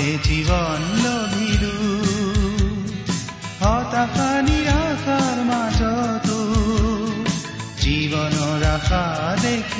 তোমাতে জীৱন লভিলো। হতাশা নিৰাশাৰ মাজতো জীৱনৰ আশা দেখিলো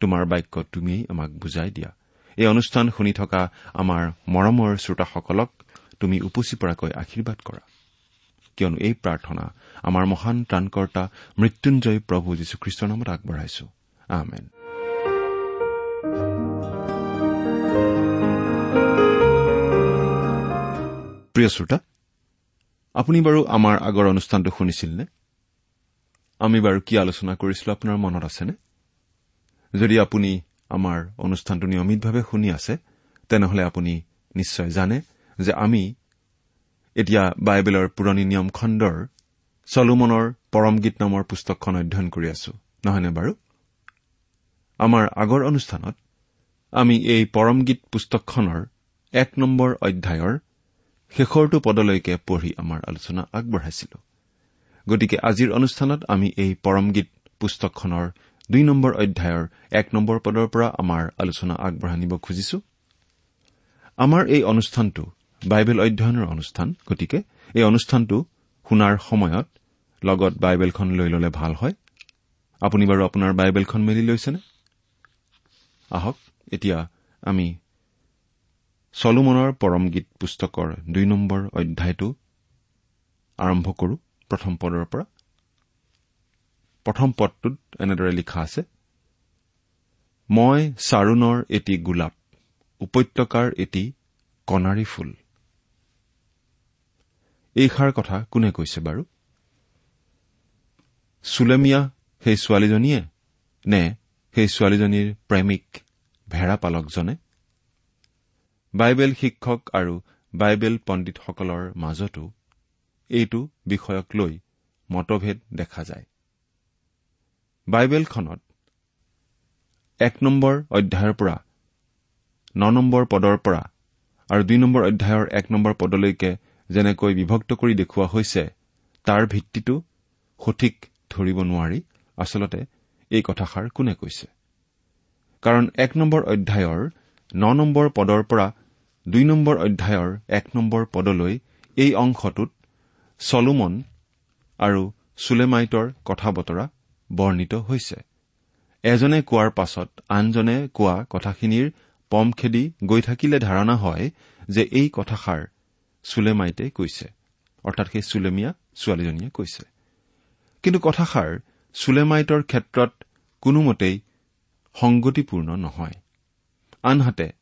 তোমাৰ বাক্য তুমিয়েই আমাক বুজাই দিয়া। এই অনুষ্ঠান শুনি থকা আমাৰ মৰমৰ শ্ৰোতাসকলক তুমি উপচি পৰাকৈ আশীৰ্বাদ কৰা। কিয়নো এই প্ৰাৰ্থনা আমাৰ মহান ত্ৰাণকৰ্তা মৃত্যুঞ্জয় প্ৰভু যীশুখ্ৰীষ্টৰ নামত আগবঢ়াইছো। আমেন। প্ৰিয় শ্ৰোতা আপুনি বাৰু আমাৰ আগৰ অনুষ্ঠানটো শুনিছিল নে আমি বাৰু কি আলোচনা কৰিছিলো আপোনাৰ মনত আছেনে? যদি আপুনি আমাৰ অনুষ্ঠানটো নিয়মিতভাৱে শুনি আছে তেনেহলে আপুনি নিশ্চয় জানে যে আমি এতিয়া বাইবেলৰ পুৰণি নিয়ম খণ্ডৰ চলোমনৰ পৰম গীত নামৰ পুস্তকখন অধ্যয়ন কৰি আছো নহয়নে বাৰু? আমাৰ আগৰ অনুষ্ঠানত আমি এই পৰম গীত পুস্তকখনৰ এক নম্বৰ অধ্যায়ৰ শেষৰটো পদলৈকে পঢ়ি আমাৰ আলোচনা আগবঢ়াইছিলো। গতিকে আজিৰ অনুষ্ঠানত আমি এই পৰম গীত পুস্তকখনৰ দুই নম্বৰ অধ্যায়ৰ এক নম্বৰ পদৰ পৰা আমাৰ আলোচনা আগবঢ়াই নিব খুজিছো। আমাৰ এই অনুষ্ঠানটো বাইবেল অধ্যয়নৰ অনুষ্ঠান গতিকে এই অনুষ্ঠানটো শুনাৰ সময়ত লগত বাইবেলখন লৈ ললে ভাল হয়। আপুনি বাৰু আপোনাৰ বাইবেলখন মেলি লৈছেনে? আহক এতিয়া আমি চলোমনৰ পৰম গীত পুস্তকৰ দুই নম্বৰ অধ্যায়টো আৰম্ভ কৰো প্ৰথম পদৰ পৰা। প্ৰথম পদটোত এনেদৰে লিখা আছে মই চাৰুণৰ এটি গোলাপ উপত্যকাৰ এটি কণাৰী ফুল। এইষাৰ কথা কোনে কৈছে বাৰু? চুলেমিয়া সেই ছোৱালীজনীয়ে নে সেই ছোৱালীজনীৰ প্ৰেমিক ভেড়া পালকজনে? বাইবেল শিক্ষক আৰু বাইবেল পণ্ডিতসকলৰ মাজতো এইটো বিষয়ক লৈ মতভেদ দেখা যায়। বাইবেলখনত এক নম্বৰ অধ্যায়ৰ পৰা ন নম্বৰ পদৰ পৰা আৰু দুই নম্বৰ অধ্যায়ৰ এক নম্বৰ পদলৈকে যেনেকৈ বিভক্ত কৰি দেখুওৱা হৈছে তাৰ ভিত্তিটো সঠিক ধৰিব নোৱাৰি। আচলতে এই কথাষাৰ কোনে কৈছে? কাৰণ এক নম্বৰ অধ্যায়ৰ ন নম্বৰ পদৰ পৰা দুই নম্বৰ অধ্যায়ৰ এক নম্বৰ পদলৈ এই অংশটোত চলোমন আৰু চুলেমাইটৰ কথা বতৰা বৰ্ণিত হৈছে। এজনে কোৱাৰ পাছত আনজনে কোৱা কথাখিনিৰ পম খেদি গৈ থাকিলে ধাৰণা হয় যে এই কথাষাৰ চুলেমাইটে কৈছে। অৰ্থাৎ সেই চুলেমিয়া ছোৱালীজনীয়ে কৈছে। কিন্তু কথাষাৰ চুলেমাইটৰ ক্ষেত্ৰত কোনোমতেই সংগতিপূৰ্ণ নহয়। আনহাতে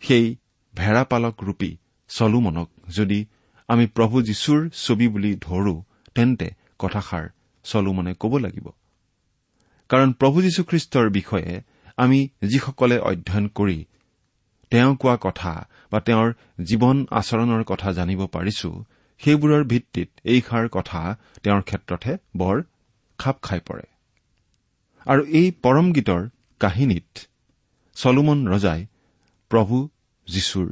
সেই ভেড়াপালক ৰূপী চলোমনক যদি আমি প্ৰভু যীশুৰ ছবি বুলি ধৰো তেন্তে কথাষাৰ চলোমনে ক'ব লাগিব। কাৰণ প্ৰভু যীশুখ্ৰীষ্টৰ বিষয়ে আমি যিসকলে অধ্যয়ন কৰি তেওঁ কোৱা কথা বা তেওঁৰ জীৱন আচৰণৰ কথা জানিব পাৰিছো সেইবোৰৰ ভিত্তিত এইষাৰ কথা তেওঁৰ ক্ষেত্ৰতহে বৰ খাপ খাই পৰে। আৰু এই পৰম গীতৰ কাহিনীত চলোমন ৰজাই প্ৰভু যীশুৰ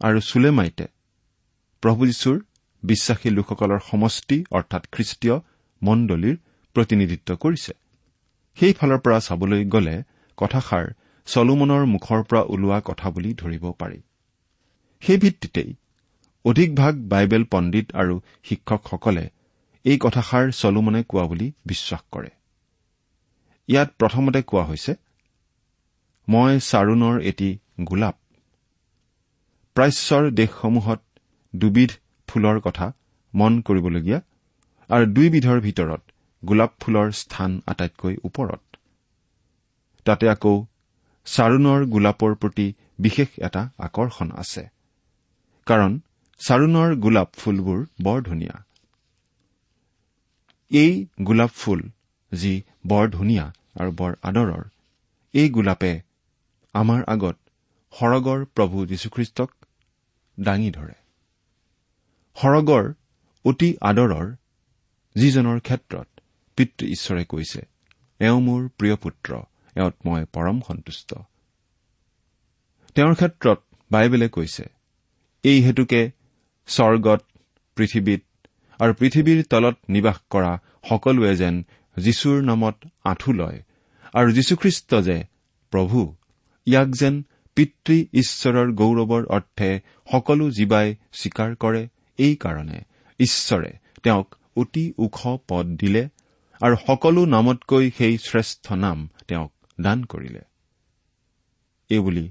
আৰু চুলেমাইতে প্ৰভু যীশুৰ বিশ্বাসী লোকসকলৰ সমষ্টি অৰ্থাৎ খ্ৰীষ্টীয় মণ্ডলীৰ প্ৰতিনিধিত্ব কৰিছে। সেইফালৰ পৰা চাবলৈ গ'লে কথাষাৰ চলোমনৰ মুখৰ পৰা ওলোৱা কথা বুলি ধৰিব পাৰি। সেই ভিত্তিতেই অধিকভাগ বাইবেল পণ্ডিত আৰু শিক্ষকসকলে এই কথাষাৰ চলোমনে কোৱা বুলি বিশ্বাস কৰে। ইয়াত প্ৰথমতে কোৱা হৈছে মই চাৰুণৰ এটি গোলাপ। প্ৰাচ্যৰ দেশসমূহত দুবিধ ফুলৰ কথা মন কৰিবলগীয়া আৰু দুইবিধৰ ভিতৰত গোলাপ ফুলৰ স্থান আটাইতকৈ ওপৰত। তাতে আকৌ চাৰুণৰ গোলাপৰ প্ৰতি বিশেষ এটা আকৰ্ষণ আছে। কাৰণ চাৰুণৰ গোলাপ ফুলবোৰ বৰ ধুনীয়া। এই গোলাপ ফুল যি বৰ ধুনীয়া আৰু বৰ আদৰৰ এই গোলাপে আমাৰ আগত সৰগৰ প্ৰভু যীশুখ্ৰীষ্টক দাঙি ধৰে। সৰগৰ অতি আদৰৰ যিজনৰ ক্ষেত্ৰত পিতৃ ঈশ্বৰে কৈছে এওঁ মোৰ প্ৰিয় পুত্ৰ এওঁত মই পৰম সন্তুষ্ট। তেওঁৰ ক্ষেত্ৰত বাইবেলে কৈছে এই হেতুকে স্বৰ্গত পৃথিৱীত আৰু পৃথিৱীৰ তলত নিবাস কৰা সকলোৱে যেন যীশুৰ নামত আঁঠু লয় আৰু যীশুখ্ৰীষ্ট যে প্ৰভু ইয়াক যেন পিতৃ ঈশ্বৰৰ গৌৰৱৰ অৰ্থে সকলো জীৱাই স্বীকাৰ কৰে এইকাৰণে ঈশ্বৰে তেওঁক অতি ওখ পদ দিলে আৰু সকলো নামতকৈ সেই শ্ৰেষ্ঠ নাম তেওঁক দান কৰিলে। এইবুলি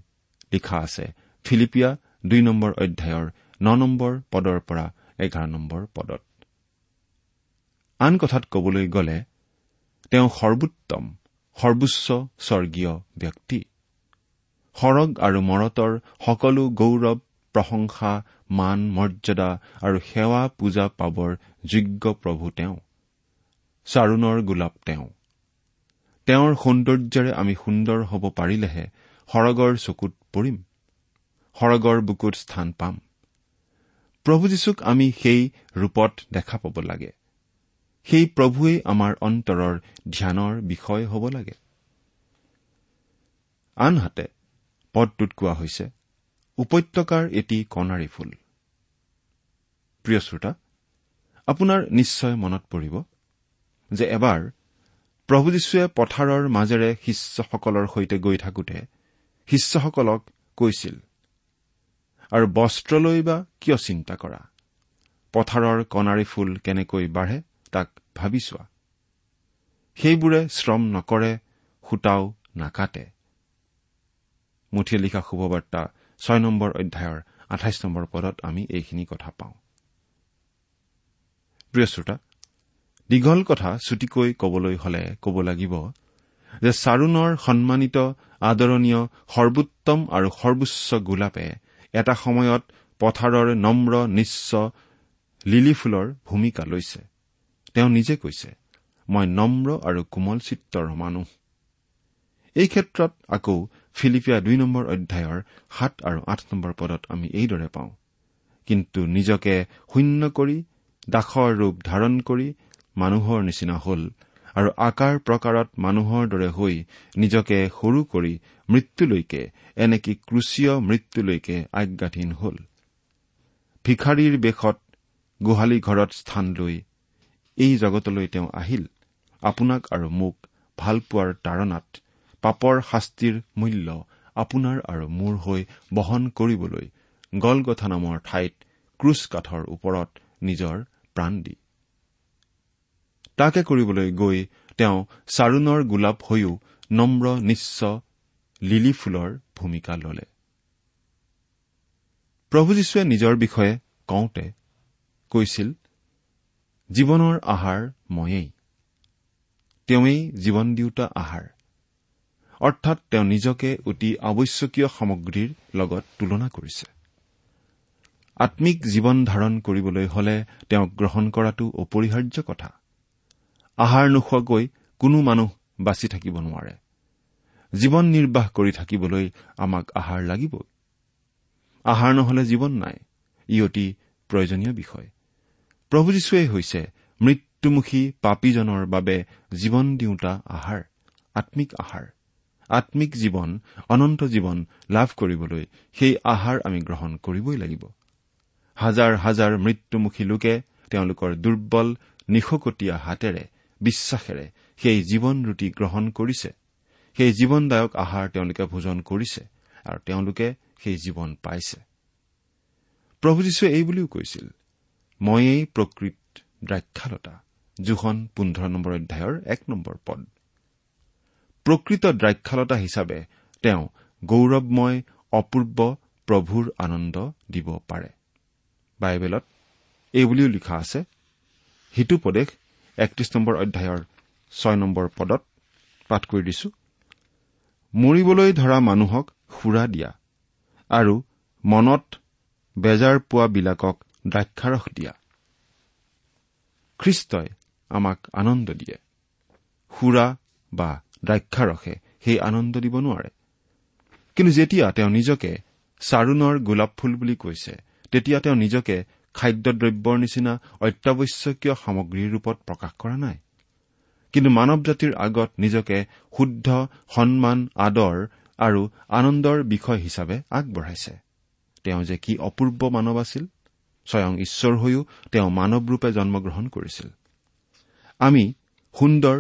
লিখা আছে ফিলিপিয়া দুই নম্বৰ অধ্যায়ৰ ন নম্বৰ পদৰ পৰা এঘাৰ নম্বৰ পদত। আন কথাত কবলৈ গ'লে তেওঁ সৰ্বোত্তম সৰ্বোচ্চ স্বৰ্গীয় ব্যক্তি। সৰগ আৰু মৰতৰ সকলো গৌৰৱ প্ৰশংসা মান মৰ্যাদা আৰু সেৱা পূজা পাবৰ যোগ্য প্ৰভু তেওঁ চাৰুণৰ গোলাপ তেওঁ। তেওঁৰ সৌন্দৰ্যৰে আমি সুন্দৰ হ'ব পাৰিলেহে সৰগৰ চকুত পৰিম সৰগৰ বুকুত স্থান পাম। প্ৰভু যীশুক আমি সেই ৰূপত দেখা পাব লাগে। সেই প্ৰভুৱেই আমাৰ অন্তৰৰ ধ্যানৰ বিষয় হ'ব লাগে। আনহাতে পদটোত কোৱা হৈছে উপত্যকাৰ এটি কণাৰী ফুল। প্ৰিয় শ্ৰোতা আপোনাৰ নিশ্চয় মনত পৰিব যে এবাৰ প্ৰভু যীশুৱে পথাৰৰ মাজেৰে শিষ্যসকলৰ সৈতে গৈ থাকোতে শিষ্যসকলক কৈছিল আৰু বস্ত্ৰলৈ বা কিয় চিন্তা কৰা? পথাৰৰ কণাৰী ফুল কেনেকৈ বাঢ়ে তাক ভাবি চোৱা। সেইবোৰে শ্ৰম নকৰে সূতাও নাকাটে। মুঠিয়ে লিখা শুভবাৰ্তা ছয় নম্বৰ অধ্যায়ৰ আঠাইছ নম্বৰ পদত আমি এইখিনি কথা পাওঁ। প্ৰিয় শ্ৰোতা দীঘল কথা ছুটিকৈ কবলৈ হলে কব লাগিব যে চাৰুণৰ সন্মানিত আদৰণীয় সৰ্বোত্তম আৰু সৰ্বোচ্চ গোলাপে এটা সময়ত পথাৰৰ নম্ৰ নিশ্চ লিলি ফুলৰ ভূমিকা লৈছে। তেওঁ নিজে কৈছে মই নম্ৰ আৰু কোমল চিত্ৰৰ মানুহ। এই ক্ষেত্ৰত আকৌ ফিলিপিয়া দুই নম্বৰ অধ্যায়ৰ সাত আৰু আঠ নম্বৰ পদত আমি এইদৰে পাওঁ কিন্তু নিজকে শূন্য কৰি দাসৰ ৰূপ ধাৰণ কৰি মানুহৰ নিচিনা হ'ল আৰু আকাৰ প্ৰকাৰত মানুহৰ দৰে হৈ নিজকে সৰু কৰি মৃত্যুলৈকে এনেকি ক্ৰুচীয় মৃত্যুলৈকে আজ্ঞাধীন হ'ল। ভিখাৰীৰ বেশত গোহালি ঘৰত স্থান লৈ এই জগতলৈ তেওঁ আহিল। আপোনাক আৰু মোক ভালপোৱাৰ তাৰণাত পাপৰ শাস্তিৰ মূল্য আপোনাৰ আৰু মোৰ হৈ বহন কৰিবলৈ গলগথা নামৰ ঠাইত ক্ৰুচ কাঠৰ ওপৰত নিজৰ প্ৰাণ দি। তাকে কৰিবলৈ গৈ তেওঁ চাৰুণৰ গোলাপ হৈও নম্ৰ নিশ্চ লিলি ফুলৰ ভূমিকা ললে। প্ৰভু যীশুৱে নিজৰ বিষয়ে কওঁতে কৈছিল জীৱনৰ আহাৰ ময়েই। তেওঁই জীৱন দিওঁতা আহাৰ। অৰ্থাৎ তেওঁ নিজকে অতি আৱশ্যকীয় সামগ্ৰীৰ লগত তুলনা কৰিছে। আম্মিক জীৱন ধাৰণ কৰিবলৈ হলে তেওঁক গ্ৰহণ কৰাটো অপৰিহাৰ্য কথা। আহাৰ নোখোৱাকৈ কোনো মানুহ বাচি থাকিব নোৱাৰে। জীৱন নিৰ্বাহ কৰি থাকিবলৈ আমাক আহাৰ লাগিবই। আহাৰ নহলে জীৱন নাই ই অতি প্ৰয়োজনীয় বিষয়। প্ৰভু যীশুৱেই হৈছে মৃত্যুমুখী পাপীজনৰ বাবে জীৱন দিওঁতা আহাৰ আম্মিক আহাৰ। আম্মিক জীৱন অনন্ত জীৱন লাভ কৰিবলৈ সেই আহাৰ আমি গ্ৰহণ কৰিবই লাগিব। হাজাৰ হাজাৰ মৃত্যুমুখী লোকে তেওঁলোকৰ দুৰ্বল নিশকটীয়া হাতেৰে বিশ্বাসেৰে সেই জীৱন ৰুটি গ্ৰহণ কৰিছে। সেই জীৱনদায়ক আহাৰ তেওঁলোকে ভোজন কৰিছে আৰু তেওঁলোকে সেই জীৱন পাইছে। প্ৰভু যীশুৱে এই বুলিও কৈছিল ময়েই প্ৰকৃত দ্ৰাক্ষালতা। জোখন পোন্ধৰ নম্বৰ অধ্যায়ৰ এক নম্বৰ পদ। প্ৰকৃত দ্ৰাক্ষালতা হিচাপে তেওঁ গৌৰৱময় অপূৰ্ব প্ৰভুৰ আনন্দ দিব পাৰে। বাইবেলত এই বুলিও লিখা আছে। সিটোপদেশ একত্ৰিশ নম্বৰ অধ্যায়ৰ ছয় নম্বৰ পদত পাঠ কৰি দিছো। মৰিবলৈ ধৰা মানুহক সুৰা দিয়া আৰু মনত বেজাৰ পোৱাবিলাকক দ্ৰাক্ষাৰস দিয়া। খ্ৰীষ্টই আমাক আনন্দ দিয়ে। সুৰা বা দ্ৰাক্ষাৰসে সেই আনন্দ দিব নোৱাৰে। কিন্তু যেতিয়া তেওঁ নিজকে চাৰুণৰ গোলাপ ফুল বুলি কৈছে তেতিয়া তেওঁ নিজকে খাদ্যদ্ৰব্যৰ নিচিনা অত্যাৱশ্যকীয় সামগ্ৰীৰ ৰূপত প্ৰকাশ কৰা নাই। কিন্তু মানৱ জাতিৰ আগত নিজকে শুদ্ধ সন্মান আদৰ আৰু আনন্দৰ বিষয় হিচাপে আগবঢ়াইছে। তেওঁ যে কি অপূৰ্ব মানৱ আছিল স্বয়ং ঈশ্বৰ হৈও তেওঁ মানৱ ৰূপে জন্মগ্ৰহণ কৰিছিল। আমি সুন্দৰ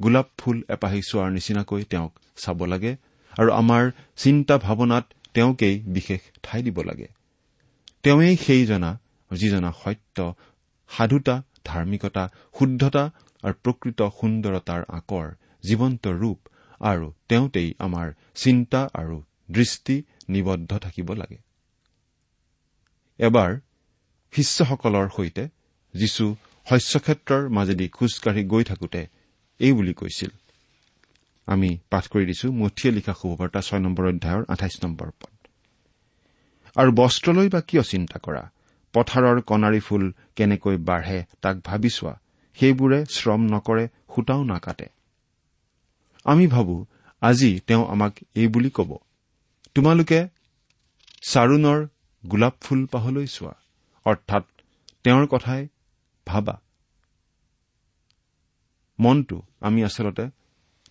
গোলাপ ফুল এপাহি চোৱাৰ নিচিনাকৈ তেওঁক চাব লাগে আৰু আমাৰ চিন্তা ভাৱনাত তেওঁকেই বিশেষ ঠাই দিব লাগে। তেওঁৱেই সেইজনা যিজনা সত্য সাধুতা ধাৰ্মিকতা শুদ্ধতা আৰু প্ৰকৃত সুন্দৰতাৰ আকৰ জীৱন্ত ৰূপ আৰু তেওঁতেই আমাৰ চিন্তা আৰু দৃষ্টি নিবদ্ধ থাকিব লাগে। এবাৰ শিষ্যসকলৰ সৈতে যীশু শস্যক্ষেত্ৰৰ মাজেদি খোজকাঢ়ি গৈ থাকোতে এই বুলি কৈছিল। আমি পাঠ কৰি দিছো মুঠিয়ে লিখা শুভবাৰ্তা ছয় নম্বৰ অধ্যায়ৰ আঠাইছ নম্বৰ পদ। আৰু বস্ত্ৰলৈ বা কিয় চিন্তা কৰা? পথাৰৰ কণাৰী ফুল কেনেকৈ বাঢ়ে তাক ভাবি চোৱা। সেইবোৰে শ্ৰম নকৰে সূতাও নাকাটে। আমি ভাবো আজি তেওঁ আমাক এই বুলি কব। তোমালোকে চাৰুণৰ গোলাপ ফুল পাহলৈ চোৱা। অৰ্থাৎ তেওঁৰ কথাই ভাবা। মনটো আমি আচলতে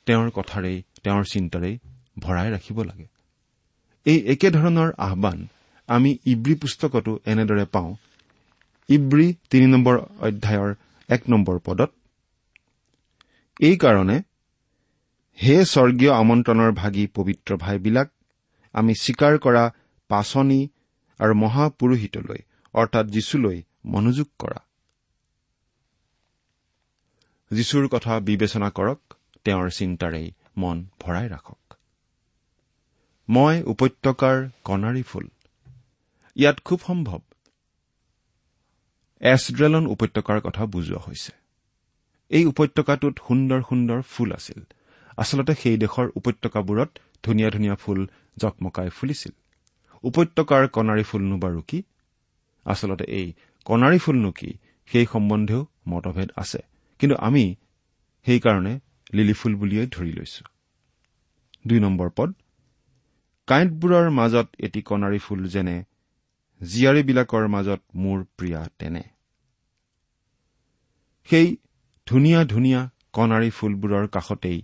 তেওঁৰ কথাৰেই তেওঁৰ চিন্তাৰেই ভৰাই ৰাখিব লাগে। এই একেধৰণৰ আহান আমি ইব্ৰী পুস্তকতো এনেদৰে পাওঁ। ইব্ৰী তিনি নম্বৰ অধ্যায়ৰ এক নম্বৰ পদত এইকাৰণে হে স্বৰ্গীয় আমন্ত্ৰণৰ ভাগি পবিত্ৰ ভাইবিলাক আমি স্বীকাৰ কৰা পাচনি আৰু মহাপুৰোহিতলৈ অৰ্থাৎ যীশুলৈ মনোযোগ কৰা। যীশুৰ কথা বিবেচনা কৰক তেওঁৰ চিন্তাৰেই মন ভৰাই ৰাখক। মই উপত্যকাৰ কণাৰী ফুল ইয়াত খুব সম্ভৱ। এছড্ৰেলন উপত্যকাৰ কথা বুজোৱা হৈছে। এই উপত্যকাটোত সুন্দৰ সুন্দৰ ফুল আছিল। আচলতে সেই দেশৰ উপত্যকাবোৰত ধুনীয়া ধুনীয়া ফুল জকমকাই ফুলিছিল। উপত্যকাৰ কণাৰী ফুলনো বাৰু কি? আচলতে এই কণাৰী ফুলনো কি? সেই সম্বন্ধেও মতভেদ আছে। কিন্তু আমি সেইকাৰণে লিলি ফুল বুলিয়েই ধৰি লৈছো। দুই নম্বৰ পদ। কাঁইটবোৰৰ মাজত এটি কণাৰী ফুল যেনে জীয়াৰীবিলাকৰ মাজত মোৰ প্ৰিয়া তেনে। সেই ধুনীয়া ধুনীয়া কণাৰী ফুলবোৰৰ কাষতেই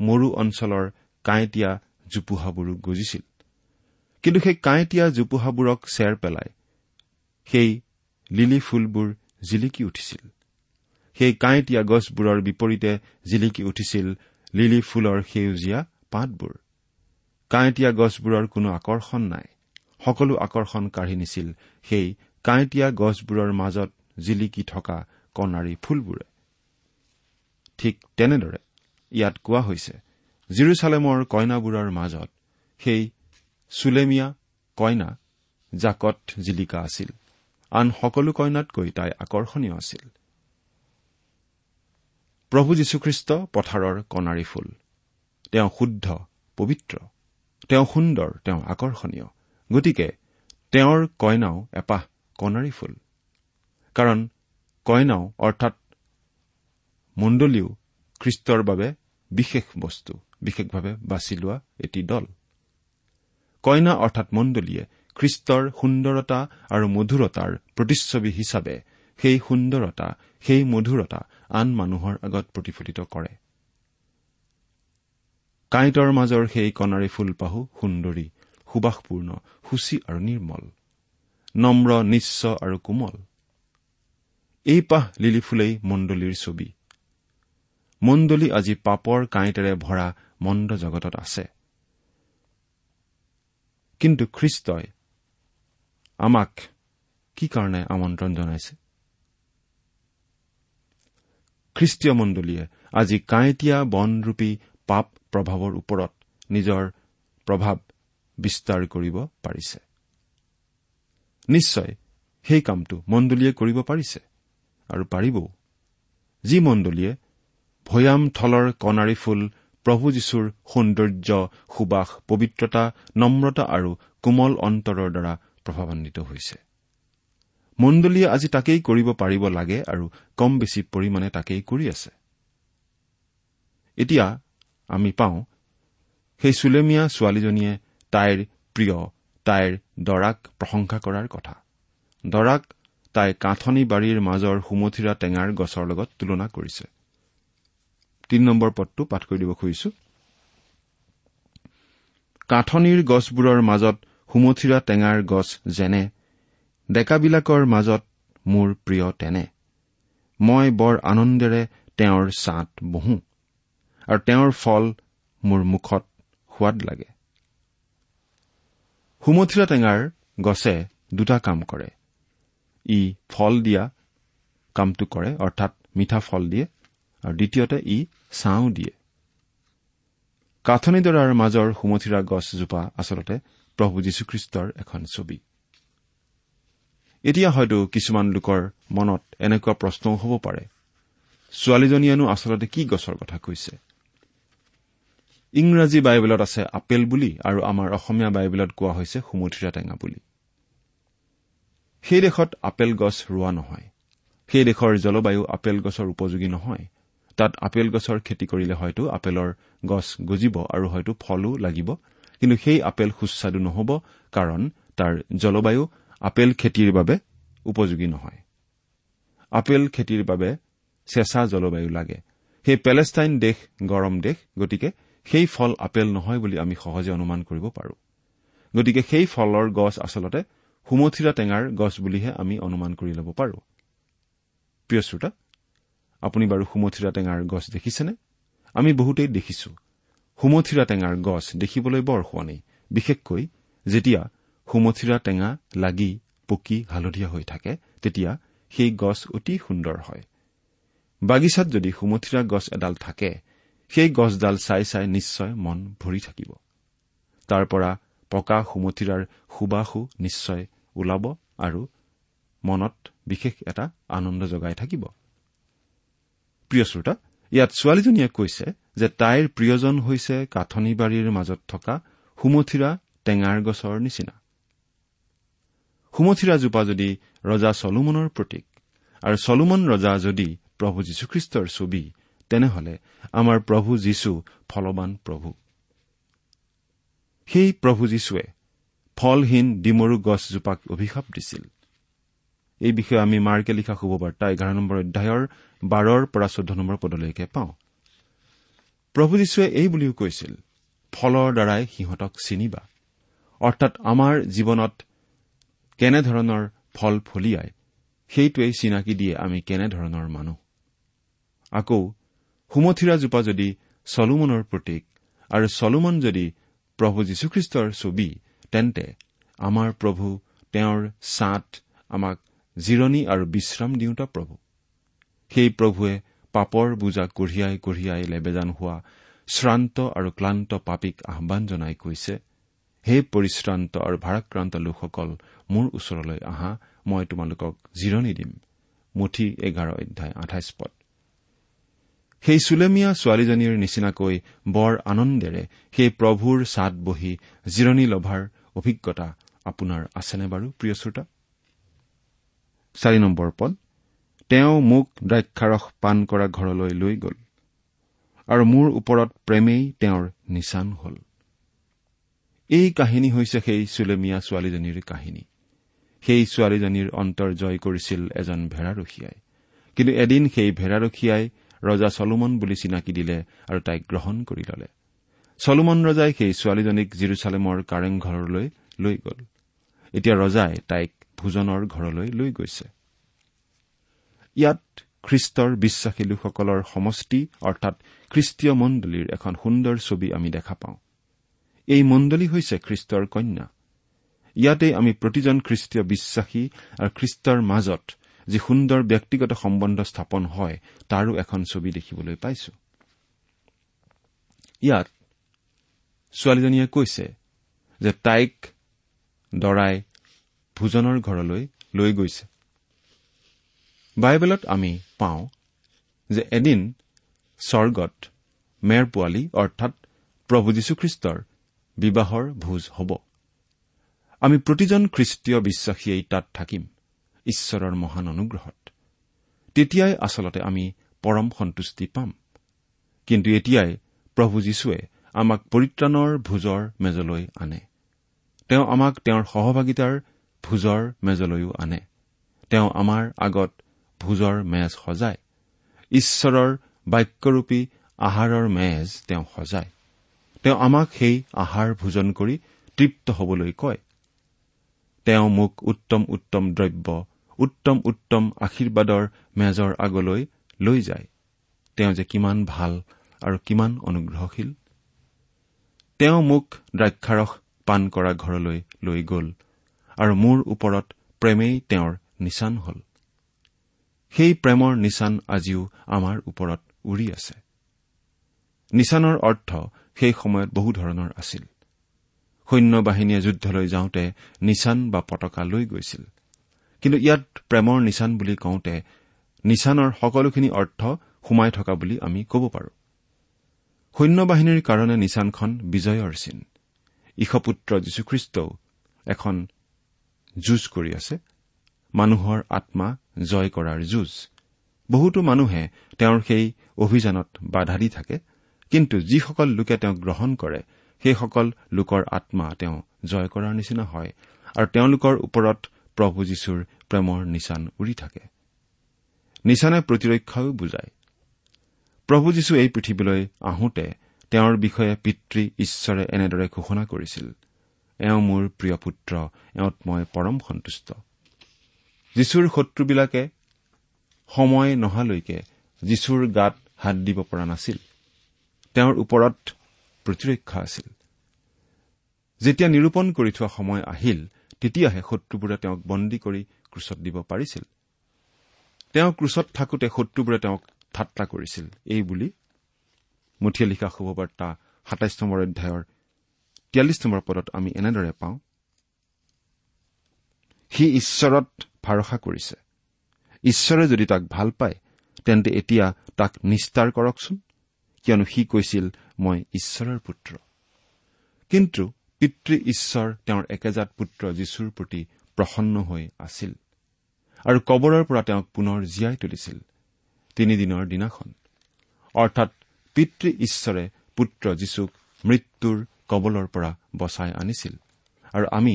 মৰু অঞ্চলৰ কাঁইটীয়া জোপোহাবোৰো গজিছিল। কিন্তু সেই কাঁইটীয়া জোপোহাবোৰক চেৰ পেলাই সেই লিলি ফুলবোৰ জিলিকি উঠিছিল। সেই কাঁইটীয়া গছবোৰৰ বিপৰীতে জিলিকি উঠিছিল লিলি ফুলৰ সেউজীয়া পাতবোৰ। কাঁইটীয়া গছবোৰৰ কোনো আকৰ্ষণ নাই। সকলো আকৰ্ষণ কাঢ়ি নিছিল। সেই কাঁইটীয়া গছবোৰৰ মাজত জিলিকি থকা কণাৰী ফুলবোৰে। ঠিক তেনেদৰে ইয়াত কোৱা হৈছে জিৰচালেমৰ কইনাবোৰৰ মাজত সেই চুলেমিয়া কইনা জাকত জিলিকা আছিল। আন সকলো কইনাতকৈ তাই আকৰ্ষণীয় আছিল। প্ৰভু যীশুখ্ৰীষ্ট পথাৰৰ কণাৰী ফুল। তেওঁ শুদ্ধ পবিত্ৰ। তেওঁ সুন্দৰ তেওঁ আকৰ্ষণীয়। গতিকে তেওঁৰ কইনাও এপাহ কণাৰী ফুল। কাৰণ কইনাও অৰ্থাৎ মণ্ডলীও খ্ৰীষ্টৰ বাবে বিশেষ বস্তু বিশেষভাৱে বাছি লোৱা এটি দল। কইনা অৰ্থাৎ মণ্ডলীয়ে খ্ৰীষ্টৰ সুন্দৰতা আৰু মধুৰতাৰ প্ৰতিচ্ছবি হিচাপে সেই সুন্দৰতা সেই মধুৰতা আন মানুহৰ আগত প্ৰতিফলিত কৰে। কাঁইটৰ মাজৰ সেই কণাৰী ফুলপাহো সুন্দৰী। সুবাসপূৰ্ণ সূচী আৰু নিৰ্মল নম্ৰ নিশ্চ আৰু কোমল। এই পাহ লিলি ফুলেই মণ্ডলীৰ ছবি। মণ্ডলী আজি পাপৰ কাঁইটেৰে ভৰা মন্দ জগতত আছে। কিন্তু খ্ৰীষ্টই আমাক কি কাৰণে আমন্ত্ৰণ জনাইছে? খ্ৰীষ্টীয় মণ্ডলীয়ে আজি কাঁইটীয়া বনৰূপী পাপ প্ৰভাৱৰ ওপৰত নিজৰ প্ৰভাৱ বিস্তাৰ কৰিব পাৰিছে। নিশ্চয় সেই কামটো মণ্ডলীয়ে কৰিব পাৰিছে আৰু পাৰিবও। যি মণ্ডলীয়ে ভৈয়াম থলৰ কণাৰী ফুল প্ৰভু যীশুৰ সৌন্দৰ্য সুবাস পবিত্ৰতা নম্ৰতা আৰু কোমল অন্তৰৰ দ্বাৰা প্ৰভাৱান্বিত হৈছে। মণ্ডলীয়ে আজি তাকেই কৰিব পাৰিব লাগে আৰু কম বেছি পৰিমাণে তাকেই কৰি আছে। এতিয়া আমি পাওঁ সেই চুলেমীয়া ছোৱালীজনীয়ে তাইৰ প্ৰিয় তাইৰ দৰাক প্ৰশংসা কৰাৰ কথা। দৰাক তাই কাঠনি বাৰীৰ মাজৰ সুমথিৰা টেঙাৰ গছৰ লগত তুলনা কৰিছে। কাঠনিৰ গছবোৰৰ মাজত সুমথিৰা টেঙাৰ গছ যেনে ডেকাবিলাকৰ মাজত মোৰ প্ৰিয় তেনে। মই বৰ আনন্দেৰে তেওঁৰ ছাঁত বহো আৰু তেওঁৰ ফল মোৰ মুখত সোৱাদ লাগে। সুমথিৰা টেঙাৰ গছে দুটা কাম কৰে। ই ফল দিয়া কামটো কৰে অৰ্থাৎ মিঠা ফল দিয়ে আৰু দ্বিতীয়তে ই ছাঁও দিয়ে। কাঠনিডৰাৰ মাজৰ সুমথিৰা গছজোপা আচলতে প্ৰভু যীশুখ্ৰীষ্টৰ এখন ছবি। এতিয়া হয়তো কিছুমান লোকৰ মনত এনেকুৱা প্ৰশ্নও হ'ব পাৰে। ছোৱালীজনীয়েনো আচলতে কি গছৰ কথা কৈছে? ইংৰাজী বাইবেলত আছে আপেল বুলি আৰু আমাৰ অসমীয়া বাইবেলত কোৱা হৈছে সুমথিৰা টেঙা বুলি। সেই দেশত আপেল গছ ৰোৱা নহয়। সেই দেশৰ জলবায়ু আপেল গছৰ উপযোগী নহয়। তাত আপেল গছৰ খেতি কৰিলে হয়তো আপেলৰ গছ গজিব আৰু হয়তো ফলো লাগিব কিন্তু সেই আপেল সুস্বাদু নহ'ব কাৰণ তাৰ জলবায়ু আপেল খেতিৰ বাবে উপযোগী নহয়। আপেল খেতিৰ বাবে চেঁচা জলবায়ু লাগে। সেই পেলেষ্টাইন দেশ গৰম দেশ গতিকে সেই ফল আপেল নহয় বুলি আমি সহজে অনুমান কৰিব পাৰো। গতিকে সেই ফলৰ গছ আচলতে সুমথিৰা টেঙাৰ গছ বুলিহে আমি অনুমান কৰি ল'ব পাৰো। প্ৰিয় শ্ৰোতা আপুনি বাৰু সুমথিৰা টেঙাৰ গছ দেখিছেনে? আমি বহুতেই দেখিছো। সুমথিৰা টেঙাৰ গছ দেখিবলৈ বৰ শুৱনি বিশেষকৈ যেতিয়া সুমথিৰা টেঙা লাগি পকি হালধীয়া হৈ থাকে তেতিয়া সেই গছ অতি সুন্দৰ হয়। বাগিচাত যদি সুমথিৰা গছ এডাল থাকে সেই গছডাল চাই চাই নিশ্চয় মন ভৰি থাকিব। তাৰ পৰা পকা সুমথিৰাৰ সুবাসো নিশ্চয় ওলাব আৰু মনত বিশেষ এটা আনন্দ জগাই থাকিব। প্ৰিয় শ্ৰোতা ইয়াত ছোৱালীজনীয়ে কৈছে যে তাইৰ প্ৰিয়জন হৈছে কাঠনি বাৰীৰ মাজত থকা সুমথিৰা টেঙাৰ গছৰ নিচিনা। সুমথিৰাজোপা যদি ৰজা চলোমনৰ প্ৰতীক আৰু চলোমন ৰজা যদি প্ৰভু যীশুখ্ৰীষ্টৰ ছবি তেনেহলে আমাৰ প্ৰভু যীশু ফলৱান প্ৰভু। সেই প্ৰভু যীশুৱে ফলহীন ডিমৰু গছজোপাক অভিশাপ দিছিল। এই বিষয়ে আমি মাৰ্কে লিখা শুভবাৰ্তা এঘাৰ নম্বৰ অধ্যায়ৰ বাৰৰ পৰা চৈধ্য নম্বৰ পদলৈকে পাওঁ। প্ৰভু যীশুৱে এই বুলিও কৈছিল ফলৰ দ্বাৰাই সিহঁতক চিনিবা। অৰ্থাৎ আমাৰ জীৱনত কেনেধৰণৰ ফল ফলিয়াই সেইটোৱেই চিনাকি দিয়ে আমি কেনেধৰণৰ মানুহ। আকৌ সুমথিৰাজোপা যদি চলোমনৰ প্ৰতীক আৰু চলোমন যদি প্ৰভু যীশুখ্ৰীষ্টৰ ছবি তেন্তে আমাৰ প্ৰভু তেওঁৰ ছাট আমাক জিৰণি আৰু বিশ্ৰাম দিওঁতা প্ৰভু। সেই প্ৰভুৱে পাপৰ বোজা কঢ়িয়াই কঢ়িয়াই লেবেজান হোৱা শ্ৰান্ত আৰু ক্লান্ত পাপীক আহান জনাই কৈছে হে পৰিশ্ৰান্ত আৰু ভাৰাক্ৰান্ত লোকসকল মোৰ ওচৰলৈ আহা মই তোমালোকক জিৰণি দিম। মুঠি এঘাৰ অধ্যায় আঠাইছ পদ। সেই চুলেমীয়া ছোৱালীজনীৰ নিচিনাকৈ বৰ আনন্দেৰে সেই প্ৰভুৰ ছাদ বহি জিৰণি লভাৰ অভিজ্ঞতা আপোনাৰ আছেনে বাৰু প্ৰিয় শ্ৰোতা? চাৰি নম্বৰ পদ তেওঁ মোক দ্ৰাক্ষাৰস পাণ কৰা ঘৰলৈ লৈ গ'ল আৰু মোৰ ওপৰত প্ৰেমেই তেওঁৰ নিচান হ'ল। এই কাহিনী হৈছে সেই চুলেমীয়া ছোৱালীজনীৰ কাহিনী। সেই ছোৱালীজনীৰ অন্তৰ জয় কৰিছিল এজন ভেড়াৰখীয়াই কিন্তু এদিন সেই ভেড়াৰখীয়াই ৰজা চলোমন বুলি চিনাকি দিলে আৰু তাইক গ্ৰহণ কৰি ললে। চলোমন ৰজাই সেই ছোৱালীজনীক জিৰচালেমৰ কাৰেংঘৰলৈ লৈ গ'ল। এতিয়া ৰজাই তাইক ভোজনৰ ঘৰলৈ লৈ গৈছে। ইয়াত খ্ৰীষ্টৰ বিশ্বাসী লোকসকলৰ সমষ্টি অৰ্থাৎ খ্ৰীষ্টীয় মণ্ডলীৰ এখন সুন্দৰ ছবি আমি দেখা পাওঁ। এই মণ্ডলী হৈছে খ্ৰীষ্টৰ কন্যা। ইয়াতে আমি প্ৰতিজন খ্ৰীষ্টীয় বিশ্বাসী আৰু খ্ৰীষ্টৰ মাজত যি সুন্দৰ ব্যক্তিগত সম্বন্ধ স্থাপন হয় তাৰো এখন ছবি দেখিবলৈ পাইছো। ইয়াত ছোৱালীজনীয়ে কৈছে যে তাইক দৰাই ভোজনৰ ঘৰলৈ লৈ গৈছে। বাইবেলত আমি পাওঁ যে এদিন স্বৰ্গত মেৰ পোৱালী অৰ্থাৎ প্ৰভু যীশুখ্ৰীষ্টৰ বিবাহৰ ভোজ হ'ব। আমি প্ৰতিজন খ্ৰীষ্টীয় বিশ্বাসীয়েই তাত থাকিম। ঈশ্বৰৰ মহান অনুগ্ৰহত। তেতিয়াই আচলতে আমি পৰম সন্তুষ্টি পাম। কিন্তু এতিয়াই প্ৰভু যীশুৱে আমাক পৰিত্ৰাণৰ ভোজৰ মেজলৈ আনে। তেওঁ আমাক তেওঁৰ সহভাগিতাৰ ভোজৰ মেজলৈও আনে। তেওঁ আমাৰ আগত ভোজৰ মেজ সজায়। ঈশ্বৰৰ বাক্যৰূপী আহাৰৰ মেজ তেওঁ সজায়। তেওঁ আমাক সেই আহাৰ ভোজন কৰি তৃপ্ত হবলৈ কয়। তেওঁ মোক উত্তম উত্তম দ্ৰব্য উত্তম উত্তম আশীৰ্বাদৰ মেজৰ আগলৈ লৈ যায়। তেওঁ যে কিমান ভাল আৰু কিমান অনুগ্ৰহশীল। তেওঁ মোক দ্ৰাক্ষাৰস পাণ কৰা ঘৰলৈ লৈ গ'ল আৰু মোৰ ওপৰত প্ৰেমেই তেওঁৰ নিচান হ'ল। সেই প্ৰেমৰ নিচান আজিও আমাৰ ওপৰত উৰি আছে। নিচানৰ অৰ্থ সেই সময়ত বহু ধৰণৰ আছিল। সৈন্য বাহিনীয়ে যুদ্ধলৈ যাওঁতে নিচান বা পতাকা লৈ গৈছিল। কিন্তু ইয়াত প্ৰেমৰ নিচান বুলি কওঁতে নিচানৰ সকলোখিনি অৰ্থ সোমাই থকা বুলি আমি ক'ব পাৰো। সৈন্য বাহিনীৰ কাৰণে নিচানখন বিজয়ৰ চিন। ঈশপুত্ৰ যীশুখ্ৰীষ্টও এখন যুঁজ কৰি আছে। মানুহৰ আত্মা জয় কৰাৰ যুঁজ। বহুতো মানুহে তেওঁৰ সেই অভিযানত বাধা দি থাকে কিন্তু যিসকল লোকে তেওঁক গ্ৰহণ কৰে সেইসকল লোকৰ আত্মা তেওঁ জয় কৰাৰ নিচিনা হয় আৰু তেওঁলোকৰ ওপৰত প্ৰভু যীশুৰ প্ৰেমৰ নিচান উৰি থাকে। নিচানে প্ৰতিৰক্ষাও বুজায়। প্ৰভু যীশু এই পৃথিৱীলৈ আহোঁতে তেওঁৰ বিষয়ে পিতৃ ঈশ্বৰে এনেদৰে ঘোষণা কৰিছিল এওঁ মোৰ প্ৰিয় পুত্ৰ এওঁত মই পৰম সন্তুষ্ট। যীশুৰ শত্ৰুবিলাকে সময় নহালৈকে যীশুৰ গাত হাত দিব পৰা নাছিল। তেওঁৰ ওপৰত প্ৰতিৰক্ষা আছিল। যেতিয়া নিৰূপণ কৰি থোৱা সময় আহিল তেতিয়াহে শত্ৰুবোৰে তেওঁক বন্দী কৰি ক্ৰুচত দিব পাৰিছিল। তেওঁ ক্ৰুচত থাকোতে শত্ৰুবোৰে তেওঁক ঠাট্টা কৰিছিল। এই বুলি মুঠিয়ে লিখা শুভবাৰ্তা সাতাইছ নম্বৰ অধ্যায়ৰ তিয়াল্লিছ নম্বৰ পদত আমি এনেদৰে পাওঁ। সি ঈশ্বৰত ভৰসা কৰিছে। ঈশ্বৰে যদি তাক ভাল পায় তেন্তে এতিয়া তাক নিস্তাৰ কৰকচোন। কিয়নো সি কৈছিল মই ঈশ্বৰৰ পুত্ৰ। কিন্তু পিতৃ ঈশ্বৰ তেওঁৰ একেজাত পুত্ৰ যীশুৰ প্ৰতি প্ৰসন্ন হৈ আছিল আৰু কবৰৰ পৰা তেওঁক পুনৰ জীয়াই তুলিছিল তিনিদিনৰ দিনাখন। অৰ্থাৎ পিতৃ ঈশ্বৰে পুত্ৰ যীশুক মৃত্যুৰ কবলৰ পৰা বচাই আনিছিল আৰু আমি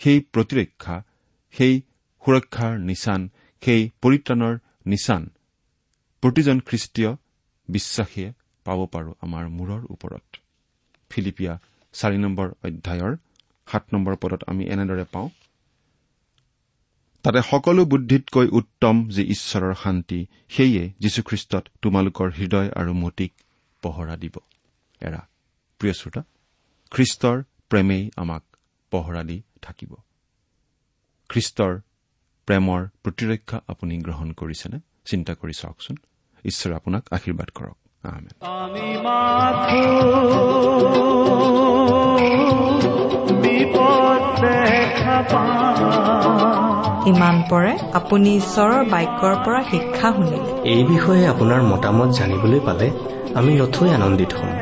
সেই প্ৰতিৰক্ষা সেই সুৰক্ষাৰ নিচান সেই পৰিত্ৰাণৰ নিচান প্ৰতিজন খ্ৰীষ্টীয় বিশ্বাসীয়ে পাব পাৰো আমাৰ মূৰৰ ওপৰত। ফিলিপিয়া চাৰি নম্বৰ অধ্যায়ৰ সাত নম্বৰ পদত আমি এনেদৰে পাওঁ। তাতে সকলো বুদ্ধিতকৈ উত্তম যি ঈশ্বৰৰ শান্তি সেয়ে যীশুখ্ৰীষ্টত তোমালোকৰ হৃদয় আৰু মতিক পহৰা দিব। এৰা প্ৰিয় শ্ৰোতা খ্ৰীষ্টৰ প্ৰেমেই আমাক পহৰা দি থাকিব। খ্ৰীষ্টৰ প্ৰেমৰ প্ৰতিৰক্ষা আপুনি গ্ৰহণ কৰিছেনে? চিন্তা কৰি চাওকচোন। ঈশ্বৰে আপোনাক আশীৰ্বাদ কৰক। আমি মাথো বিপদ দেখা পাওঁ ইমান পৰে আপুনি ঈশ্বৰৰ বাক্যৰ পৰা শিক্ষা শুনিলে। এই বিষয়ে আপোনাৰ মতামত জানিবলৈ পালে আমি নথৈ আনন্দিত হ'ম।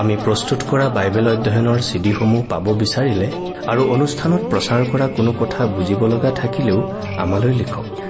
আমি প্ৰস্তুত কৰা বাইবেল অধ্যয়নৰ চিডিসমূহ পাব বিচাৰিলে আৰু অনুষ্ঠানত প্ৰচাৰ কৰা কোনো কথা বুজিব লগা থাকিলেও আমালৈ লিখক।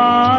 Allah.